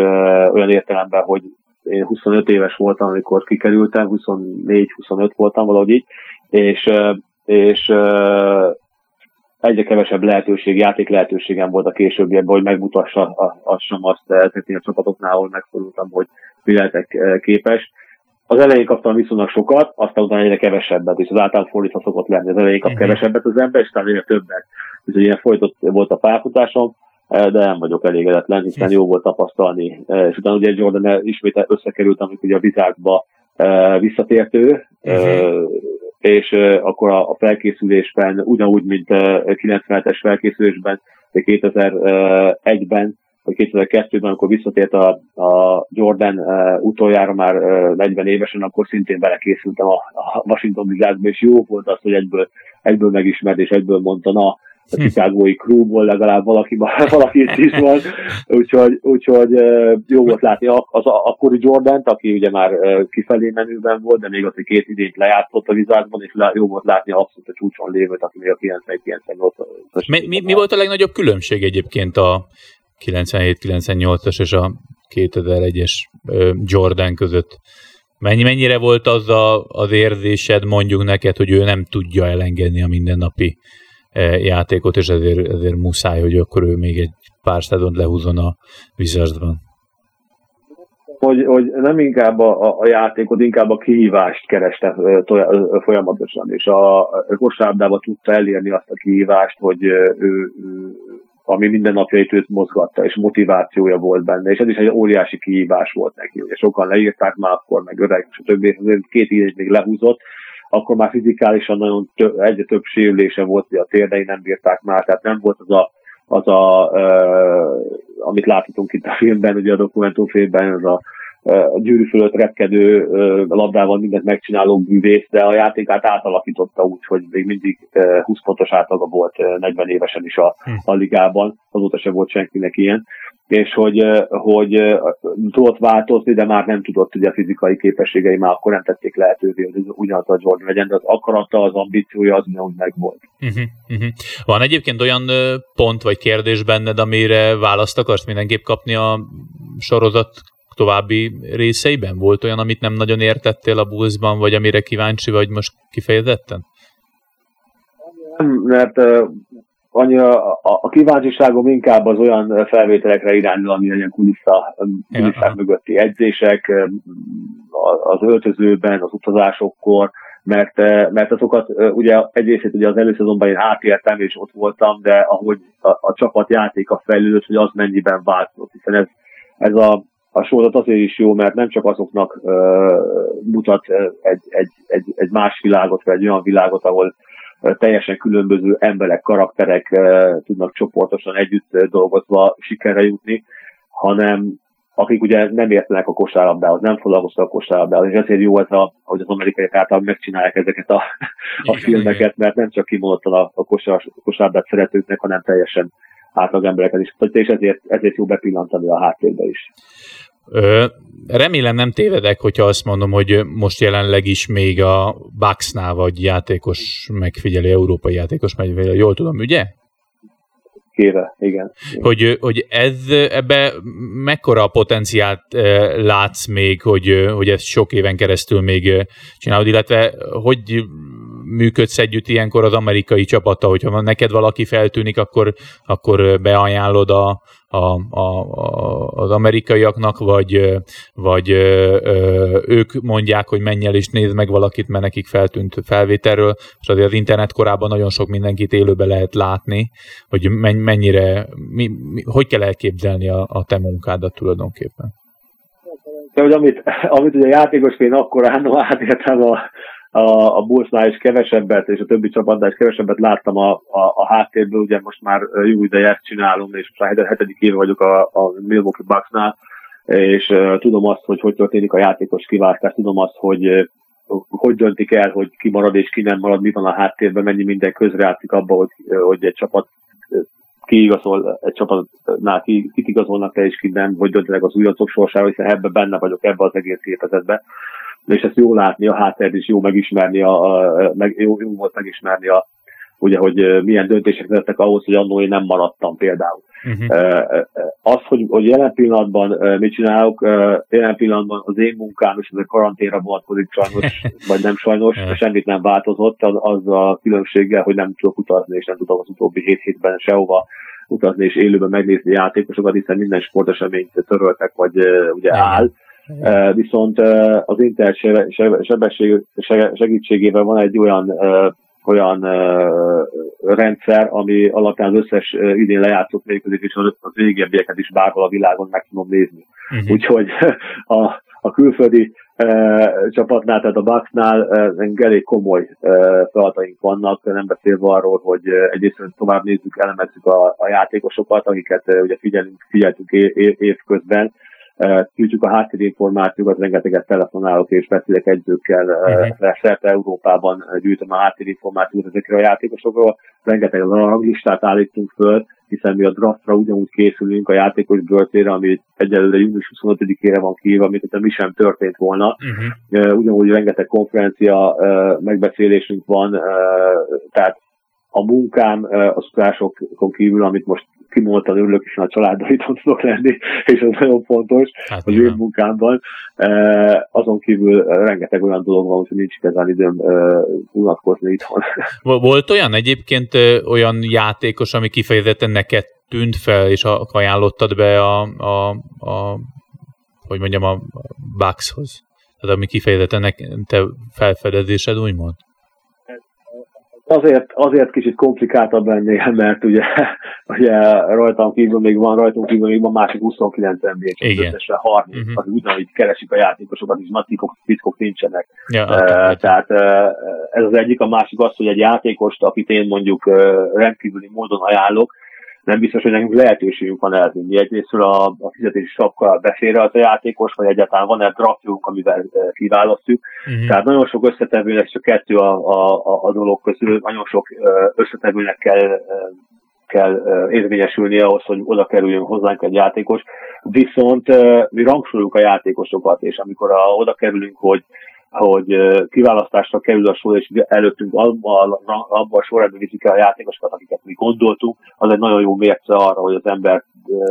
olyan értelemben, hogy én 25 éves voltam, amikor kikerültem, 24-25 voltam valahogy így, és, és egyre kevesebb lehetőség, játék lehetőségem volt a későbbiekben, hogy megmutassam azt ezeknél a csapatoknál, ahol megfordultam, hogy mi lehetek képes. Az elején kaptam viszonylag sokat, aztán utána egyre kevesebbet, és az általán fordítva szokott lenni. Az elején kap uh-huh. kevesebbet az ember, és utána egyre többet. Úgyhogy ilyen folytott volt a pályafutásom, de nem vagyok elégedetlen, hiszen jó volt tapasztalni. És utána ugye Jordan ismét összekerült, amikor ugye a vitákba visszatértő, uh-huh és akkor a felkészülésben, ugyanúgy, mint 97-es felkészülésben, 2001-ben, vagy 2002-ben, amikor visszatért a, a Jordan utoljára már 40 évesen, akkor szintén belekészültem a, a Washington Wizardsba, és jó volt az, hogy egyből, egyből megismert, és egyből mondta, na, a Chicagói crewból legalább valaki, valaki itt is van, úgyhogy, úgyhogy jó volt látni az akkori jordan aki ugye már kifelé menőben volt, de még az, hogy két idényt lejátszott a vizárban, és jó volt látni abszolút a csúcson lévőt, aki még a 91-98 mi, mi, mi volt a legnagyobb különbség egyébként a 97-98-as és a 2001-es Jordan között? Mennyi, mennyire volt az a, az érzésed mondjuk neked, hogy ő nem tudja elengedni a mindennapi játékot, és ezért, ezért muszáj, hogy akkor ő még egy pár szezont lehúzon a Wizardsban. Hogy, hogy nem inkább a, a játékot, inkább a kihívást kereste folyamatosan, és a, a kosárlabdában tudta elérni azt a kihívást, hogy ő, ő ami minden napjait őt mozgatta, és motivációja volt benne, és ez is egy óriási kihívás volt neki. Ugye sokan leírták már akkor, meg öreg, és a többi, két évet még lehúzott, akkor már fizikálisan nagyon több, egyre több sérülése volt, hogy a térdei nem bírták már, tehát nem volt az a, az a uh, amit láthatunk itt a filmben, ugye a dokumentumfilmben, az a gyűrű fölött repkedő labdával mindent megcsináló bűvész, de a játékát átalakította úgy, hogy még mindig 20 pontos átlaga volt 40 évesen is a, hm. a ligában, azóta se volt senkinek ilyen és hogy, hogy tudott változni, de már nem tudott, ugye a fizikai képességei már akkor nem tették lehetővé, hogy ugyanaz a Jordan legyen, de az akarata, az ambíciója az ugyanúgy megvolt. Uh-huh, uh-huh. Van egyébként olyan pont vagy kérdés benned, amire választ akarsz mindenképp kapni a sorozat további részeiben? Volt olyan, amit nem nagyon értettél a buszban, vagy amire kíváncsi vagy most kifejezetten? Nem, mert annyi a, a, a kíváncsiságom inkább az olyan felvételekre irányul, ami ilyen kulissza, kulisszák ja, mögötti edzések, az öltözőben, az utazásokkor, mert, mert azokat ugye egyrészt ugye az előszezonban én átértem és ott voltam, de ahogy a, a csapat játéka fejlődött, hogy az mennyiben változott, hiszen ez, ez a, a sorozat azért is jó, mert nem csak azoknak uh, mutat egy, egy, egy, egy más világot, vagy egy olyan világot, ahol teljesen különböző emberek, karakterek tudnak csoportosan együtt dolgozva sikerre jutni, hanem akik ugye nem értenek a kosárlabdához, nem foglalkoztak a kosárlabdához, és ezért jó ez, a, hogy az amerikaiak által megcsinálják ezeket a, a filmeket, mert nem csak kimondottan a, a, kosár, a kosárlabdát szeretőknek, hanem teljesen átlag embereket is, és ezért, ezért jó bepillantani a háttérbe is. Remélem nem tévedek, hogyha azt mondom, hogy most jelenleg is még a Bucksnál vagy játékos megfigyelő, európai játékos megfigyelő, jól tudom, ugye? Kéve, igen. Hogy, hogy ez, ebbe mekkora a potenciált látsz még, hogy, hogy ezt sok éven keresztül még csinálod, illetve hogy működsz együtt ilyenkor az amerikai csapata, hogyha neked valaki feltűnik, akkor, akkor beajánlod a, a, a, az amerikaiaknak, vagy, vagy ők mondják, hogy menj el és nézd meg valakit, mert nekik feltűnt felvételről, és azért az internet korában nagyon sok mindenkit élőbe lehet látni, hogy mennyire, mi, mi, hogy kell elképzelni a, a te munkádat tulajdonképpen. De, hogy amit, amit ugye játékosként akkor annó átértem a, a, a Bullsnál is kevesebbet, és a többi csapatnál is kevesebbet láttam a, a, a háttérből, ugye most már jó ideje ezt csinálom, és most már hetedik éve vagyok a, a Milwaukee Bucksnál, és uh, tudom azt, hogy hogy történik a játékos kiváltás, tudom azt, hogy uh, hogy döntik el, hogy ki marad és ki nem marad, mi van a háttérben, mennyi minden közreátszik abba, hogy, hogy egy csapat kiigazol, egy csapatnál ki, kit igazolnak le és ki nem, hogy döntenek az újoncok sorsára, hiszen ebben benne vagyok, ebbe az egész gépezetbe és ezt jó látni, a hátteret is jó megismerni, a, a, meg, jó, jó volt megismerni a, ugye, hogy milyen döntések lettek ahhoz, hogy annól én nem maradtam például. Uh-huh. Az, hogy, hogy jelen pillanatban mit csinálok, jelen pillanatban az én munkám, és ez a karanténra vonatkozik sajnos, <laughs> vagy nem sajnos, semmit nem változott, az, az a különbséggel, hogy nem tudok utazni, és nem tudok az utóbbi hét hétben sehova utazni és élőben megnézni játékosokat, hiszen minden sporteseményt töröltek, vagy ugye áll. Uh, viszont uh, az internet sebesség segítségével van egy olyan uh, olyan rendszer, ami alapján az összes idén lejátszott mérkőzés és az régebbieket is bárhol a világon meg tudom nézni. Uh-huh. Úgyhogy <laughs> a, a külföldi csapatnál, tehát a Bucksnál uh, elég komoly uh, feladataink vannak, nem beszélve arról, hogy egyrészt tovább nézzük, elemezzük a, a játékosokat, akiket ugye figyelünk, figyeltünk év, év Gyűjtjük a háttérinformációkat, rengeteget telefonálok és beszélek egyzőkkel, uh-huh. szerte Európában gyűjtöm a háttérinformációkat ezekre a játékosokról, rengeteg ranglistát állítunk föl, hiszen mi a draftra ugyanúgy készülünk a játékos böltére, ami egyelőre június 25-ére van kiírva, mint hogyha mi sem történt volna. Uh-huh. Ugyanúgy rengeteg konferencia megbeszélésünk van, tehát a munkám az utásokon kívül, amit most kimondtan örülök, és a családdal itt tudok lenni, és ez nagyon fontos hát, az én munkámban. Azon kívül rengeteg olyan dolog van, hogy nincs igazán időm unatkozni itthon. <laughs> Volt olyan egyébként olyan játékos, ami kifejezetten neked tűnt fel, és ajánlottad be a, a, a hogy mondjam, a Buckshoz? Tehát ami kifejezetten te felfedezésed, úgymond? Azért, azért kicsit komplikáltabb ennél, <laughs> mert ugye, ugye rajtam kívül még van, rajtunk kívül még van másik 29 NBA, összesen 30, uh-huh. az ugyanúgy keresik a játékosokat, és nagy titkok, titkok nincsenek. Ja, uh, tehát uh, ez az egyik, a másik az, hogy egy játékost, akit én mondjuk uh, rendkívüli módon ajánlok, nem biztos, hogy nekünk lehetőségünk van elvinni. Egyrészt a, a fizetési sapka befér az a játékos, vagy egyáltalán van-e draftjunk, amivel kiválasztjuk. Uh-huh. Tehát nagyon sok összetevőnek csak kettő a, a, a, a dolog közül, nagyon sok összetevőnek kell kell érvényesülni ahhoz, hogy oda kerüljön hozzánk egy játékos. Viszont mi rangsoroljuk a játékosokat, és amikor a, oda kerülünk, hogy hogy kiválasztásra kerül a sor, és előttünk abban abba a sorrendben viszik el a játékosokat, akiket mi gondoltunk, az egy nagyon jó mérce arra, hogy az ember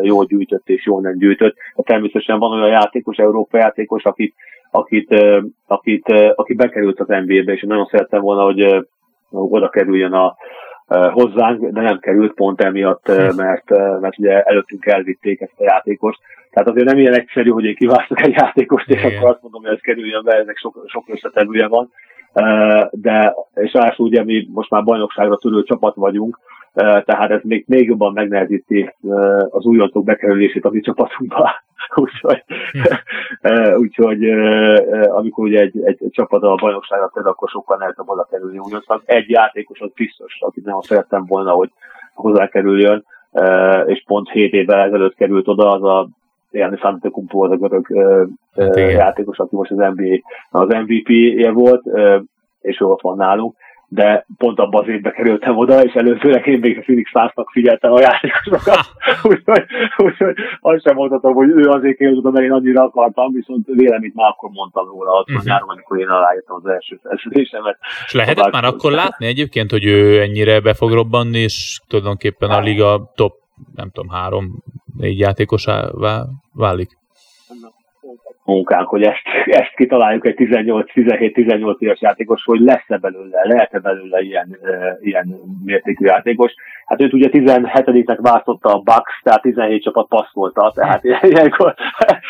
jól gyűjtött és jól nem gyűjtött. Természetesen van olyan játékos, Európa játékos, akit, akit, akit, aki bekerült az NBA-be, és nagyon szerettem volna, hogy oda kerüljön a, hozzánk, de nem került pont emiatt, mert, mert ugye előttünk elvitték ezt a játékost. Tehát azért nem ilyen egyszerű, hogy én kiválasztok egy játékost, és Igen. akkor azt mondom, hogy ez kerüljön be, ezek sok, sok összetevője van. De, és ráadásul ugye mi most már bajnokságra törő csapat vagyunk, tehát ez még, még jobban megnehezíti az újontok bekerülését a mi csapatunkba. <laughs> úgyhogy, hm. úgyhogy amikor ugye egy, egy, egy csapat a bajnokságra tör, akkor sokkal nehezebb oda kerülni újontnak. Egy játékos az biztos, akit nem szerettem volna, hogy hozzákerüljön, és pont 7 évvel ezelőtt került oda, az a János Antetokounmpo az a görög hát játékos, aki most az NBA, az MVP-je volt, és ő ott van nálunk de pont abban az évbe kerültem oda, és előzőleg én még a Phoenix Suns-nak figyeltem a játékosokat, <laughs> úgyhogy, úgyhogy azt sem mondhatom, hogy ő azért került oda, mert én annyira akartam, viszont véleményt már akkor mondtam róla, ott uh-huh. nyáron, amikor én aláírtam az első szerződésemet. És lehetett már akkor látni egyébként, hogy ő ennyire be fog robbanni, és tulajdonképpen a liga top, nem tudom, három, négy játékosává válik? munkánk, hogy ezt, ezt kitaláljuk egy 18-17-18 éves játékos, hogy lesz-e belőle, lehet-e belőle ilyen, e, ilyen mértékű játékos. Hát őt ugye 17-nek választotta a Bucks, tehát 17 csapat passzolta, tehát <laughs> ilyenkor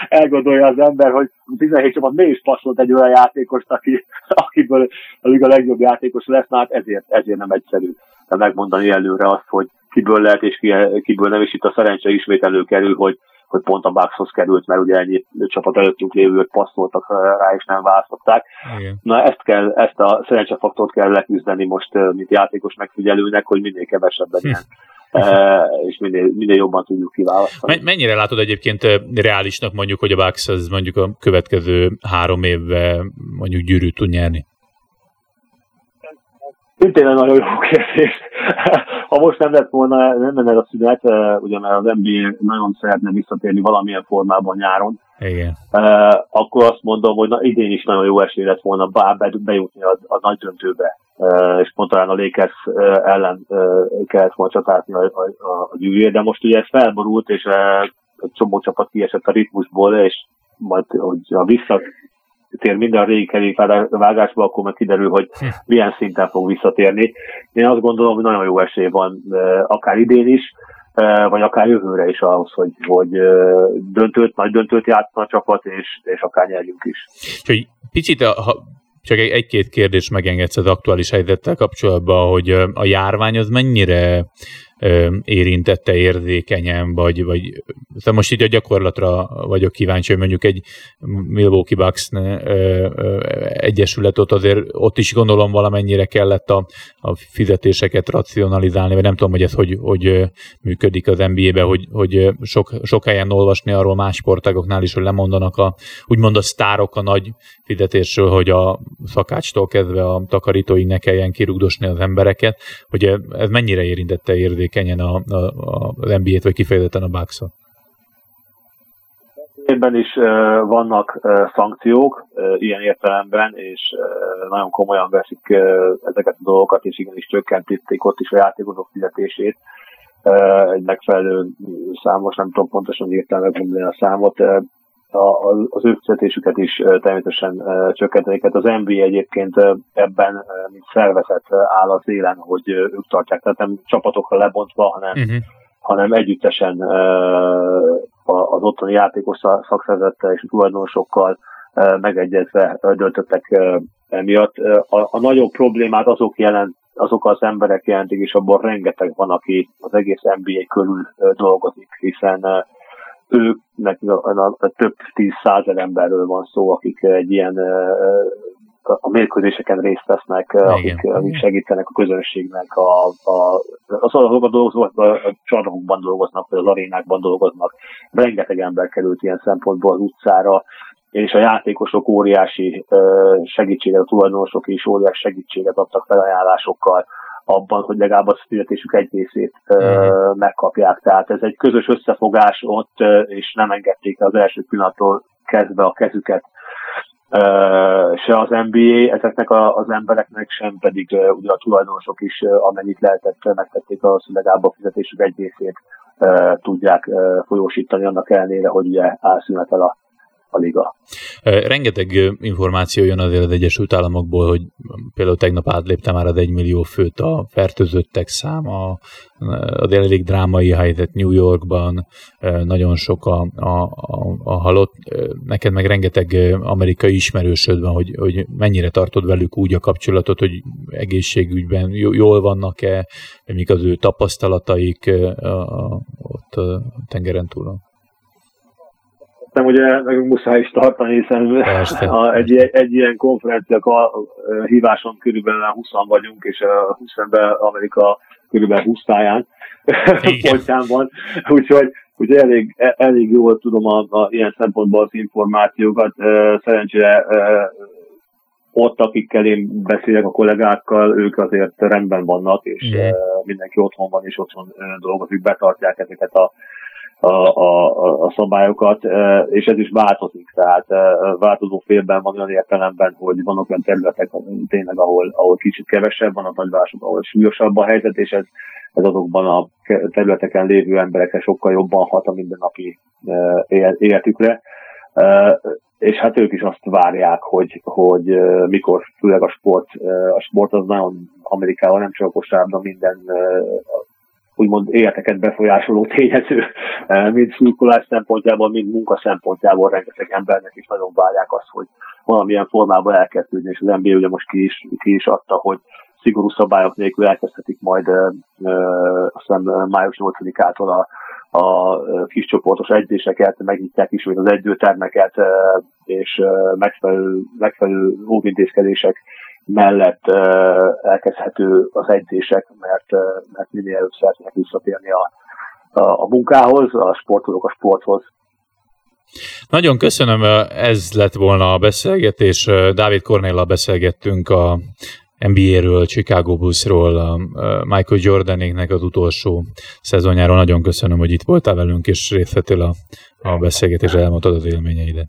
elgondolja az ember, hogy 17 csapat mégis passzolt egy olyan játékost, aki, akiből a liga legjobb játékos lesz, hát ezért, ezért nem egyszerű megmondani előre azt, hogy kiből lehet és kiből nem, és itt a szerencse ismét előkerül, hogy hogy pont a Buckshoz került, mert ugye ennyi csapat előttünk lévők passzoltak rá, és nem választották. Igen. Na ezt kell, ezt a szerencsefaktort kell leküzdeni most, mint játékos megfigyelőnek, hogy minél kevesebben hm. ilyen és minél, minél jobban tudjuk kiválasztani. Mennyire látod egyébként reálisnak mondjuk, hogy a Bucks az mondjuk a következő három évben mondjuk gyűrűt tud nyerni? Szintén egy nagyon jó kérdés. ha most nem lett volna, nem lenne a szünet, ugye mert az NBA nagyon szeretne visszatérni valamilyen formában nyáron, Igen. akkor azt mondom, hogy na, idén is nagyon jó esély lett volna bár bejutni a, a nagy döntőbe, és pont talán a Lakers ellen kellett volna csatázni a, a, a gyűrűjét, de most ugye ez felborult, és egy csomó csapat kiesett a ritmusból, és majd, hogy a vissza tér minden a régi kerékvágásba, akkor meg kiderül, hogy hm. milyen szinten fog visszatérni. Én azt gondolom, hogy nagyon jó esély van akár idén is, vagy akár jövőre is ahhoz, hogy, hogy döntőt, nagy döntőt játszna a csapat, és, és akár nyerjünk is. Úgyhogy picit, ha csak egy-két kérdés megengedsz az aktuális helyzettel kapcsolatban, hogy a járvány az mennyire érintette érzékenyen, vagy, vagy szóval most így a gyakorlatra vagyok kíváncsi, hogy mondjuk egy Milwaukee Bucks egyesület azért ott is gondolom valamennyire kellett a, a fizetéseket racionalizálni, vagy nem tudom, hogy ez hogy, hogy működik az NBA-be, hogy, hogy sok, sok helyen olvasni arról más sportágoknál is, hogy lemondanak a, úgymond a sztárok a nagy fizetésről, hogy a szakácstól kezdve a takarítóig ne kelljen kirugdosni az embereket, hogy ez mennyire érintette érzékenyen érzékenyen a, a, a, NBA-t, vagy kifejezetten a bucks -ot. Évben is uh, vannak uh, szankciók uh, ilyen értelemben, és nagyon komolyan veszik ezeket a dolgokat, és igenis csökkentették ott is a játékosok fizetését. Egy megfelelő számos, nem tudom pontosan értelme megmondani a számot, a, az ő fizetésüket is természetesen csökkenteni. Hát az NBA egyébként ebben, mint szervezet áll az élen, hogy ők tartják, tehát nem csapatokra lebontva, hanem, uh-huh. hanem együttesen az ottani játékos szakszervezettel és a tulajdonosokkal megegyezve döntöttek emiatt. A, a nagyobb problémát azok jelent, azok az emberek jelentik, és abban rengeteg van, aki az egész NBA körül dolgozik, hiszen őknek a, a, a több tíz százer emberről van szó, akik egy ilyen a mérkőzéseken részt vesznek, akik, akik segítenek a közönségnek, a, a, a szalagokban dolgoznak, a csarnokokban dolgoznak, vagy az arénákban dolgoznak. Rengeteg ember került ilyen szempontból az utcára, és a játékosok óriási segítséget, a tulajdonosok is óriási segítséget adtak felajánlásokkal abban, hogy legalább a fizetésük egy részét uh, megkapják. Tehát ez egy közös összefogás ott, és nem engedték az első pillanattól kezdve a kezüket se az NBA ezeknek a, az embereknek, sem pedig ugye a tulajdonosok is, amennyit lehetett, megtették az, hogy legalább a fizetésük egy részét tudják folyósítani, annak ellenére, hogy ugye elszünetel a a liga. Rengeteg információ jön azért az Egyesült Államokból, hogy például tegnap átlépte már az egy millió főt a fertőzöttek száma, az elég drámai helyzet New Yorkban, nagyon sok a, a, a, a halott. Neked meg rengeteg amerikai ismerősöd van, hogy, hogy mennyire tartod velük úgy a kapcsolatot, hogy egészségügyben jól vannak-e, mik az ő tapasztalataik ott a tengeren túlon? Nem ugye nekünk muszáj is tartani, hiszen a, egy, egy ilyen konferencia híváson körülbelül 20 vagyunk, és a 20 ember Amerika körülbelül 20 táján pontján <laughs> van, úgyhogy, úgyhogy elég, elég jól tudom a, a, ilyen szempontból az információkat. Szerencsére ott, akikkel én beszélek a kollégákkal, ők azért rendben vannak, és mm. mindenki otthon van, és otthon dolgozik, betartják ezeket a a, a, a szabályokat, és ez is változik, tehát változó félben van olyan értelemben, hogy vannak olyan területek tényleg, ahol, ahol kicsit kevesebb van a nagyvárosok, ahol súlyosabb a helyzet, és ez, ez azokban a területeken lévő emberekre sokkal jobban hat a mindennapi életükre. És hát ők is azt várják, hogy, hogy mikor, főleg a sport, a sport az nagyon Amerikában nem csak a kosárban minden úgymond életeket befolyásoló tényező, <laughs> eh, mind szurkolás szempontjából, mind munka szempontjából rengeteg embernek is nagyon várják azt, hogy valamilyen formában elkezdődni, és az NBA ugye most ki is, ki is adta, hogy szigorú szabályok nélkül elkezdhetik majd e, e, azt hiszem május 8-ától a, a kis csoportos edzéseket, megnyitják is az edzőtermeket, és megfelelő, megfelelő óvintézkedések mellett elkezdhető az edzések, mert, mert minél előbb szeretnének visszatérni a, a, a munkához, a sportolók a sporthoz. Nagyon köszönöm, ez lett volna a beszélgetés. Dávid Cornéllal beszélgettünk a NBA-ről, Chicago Bullsról, Michael Jordanéknek az utolsó szezonjáról. Nagyon köszönöm, hogy itt voltál velünk, és részt a, a beszélgetésre, elmondtad az élményeidet.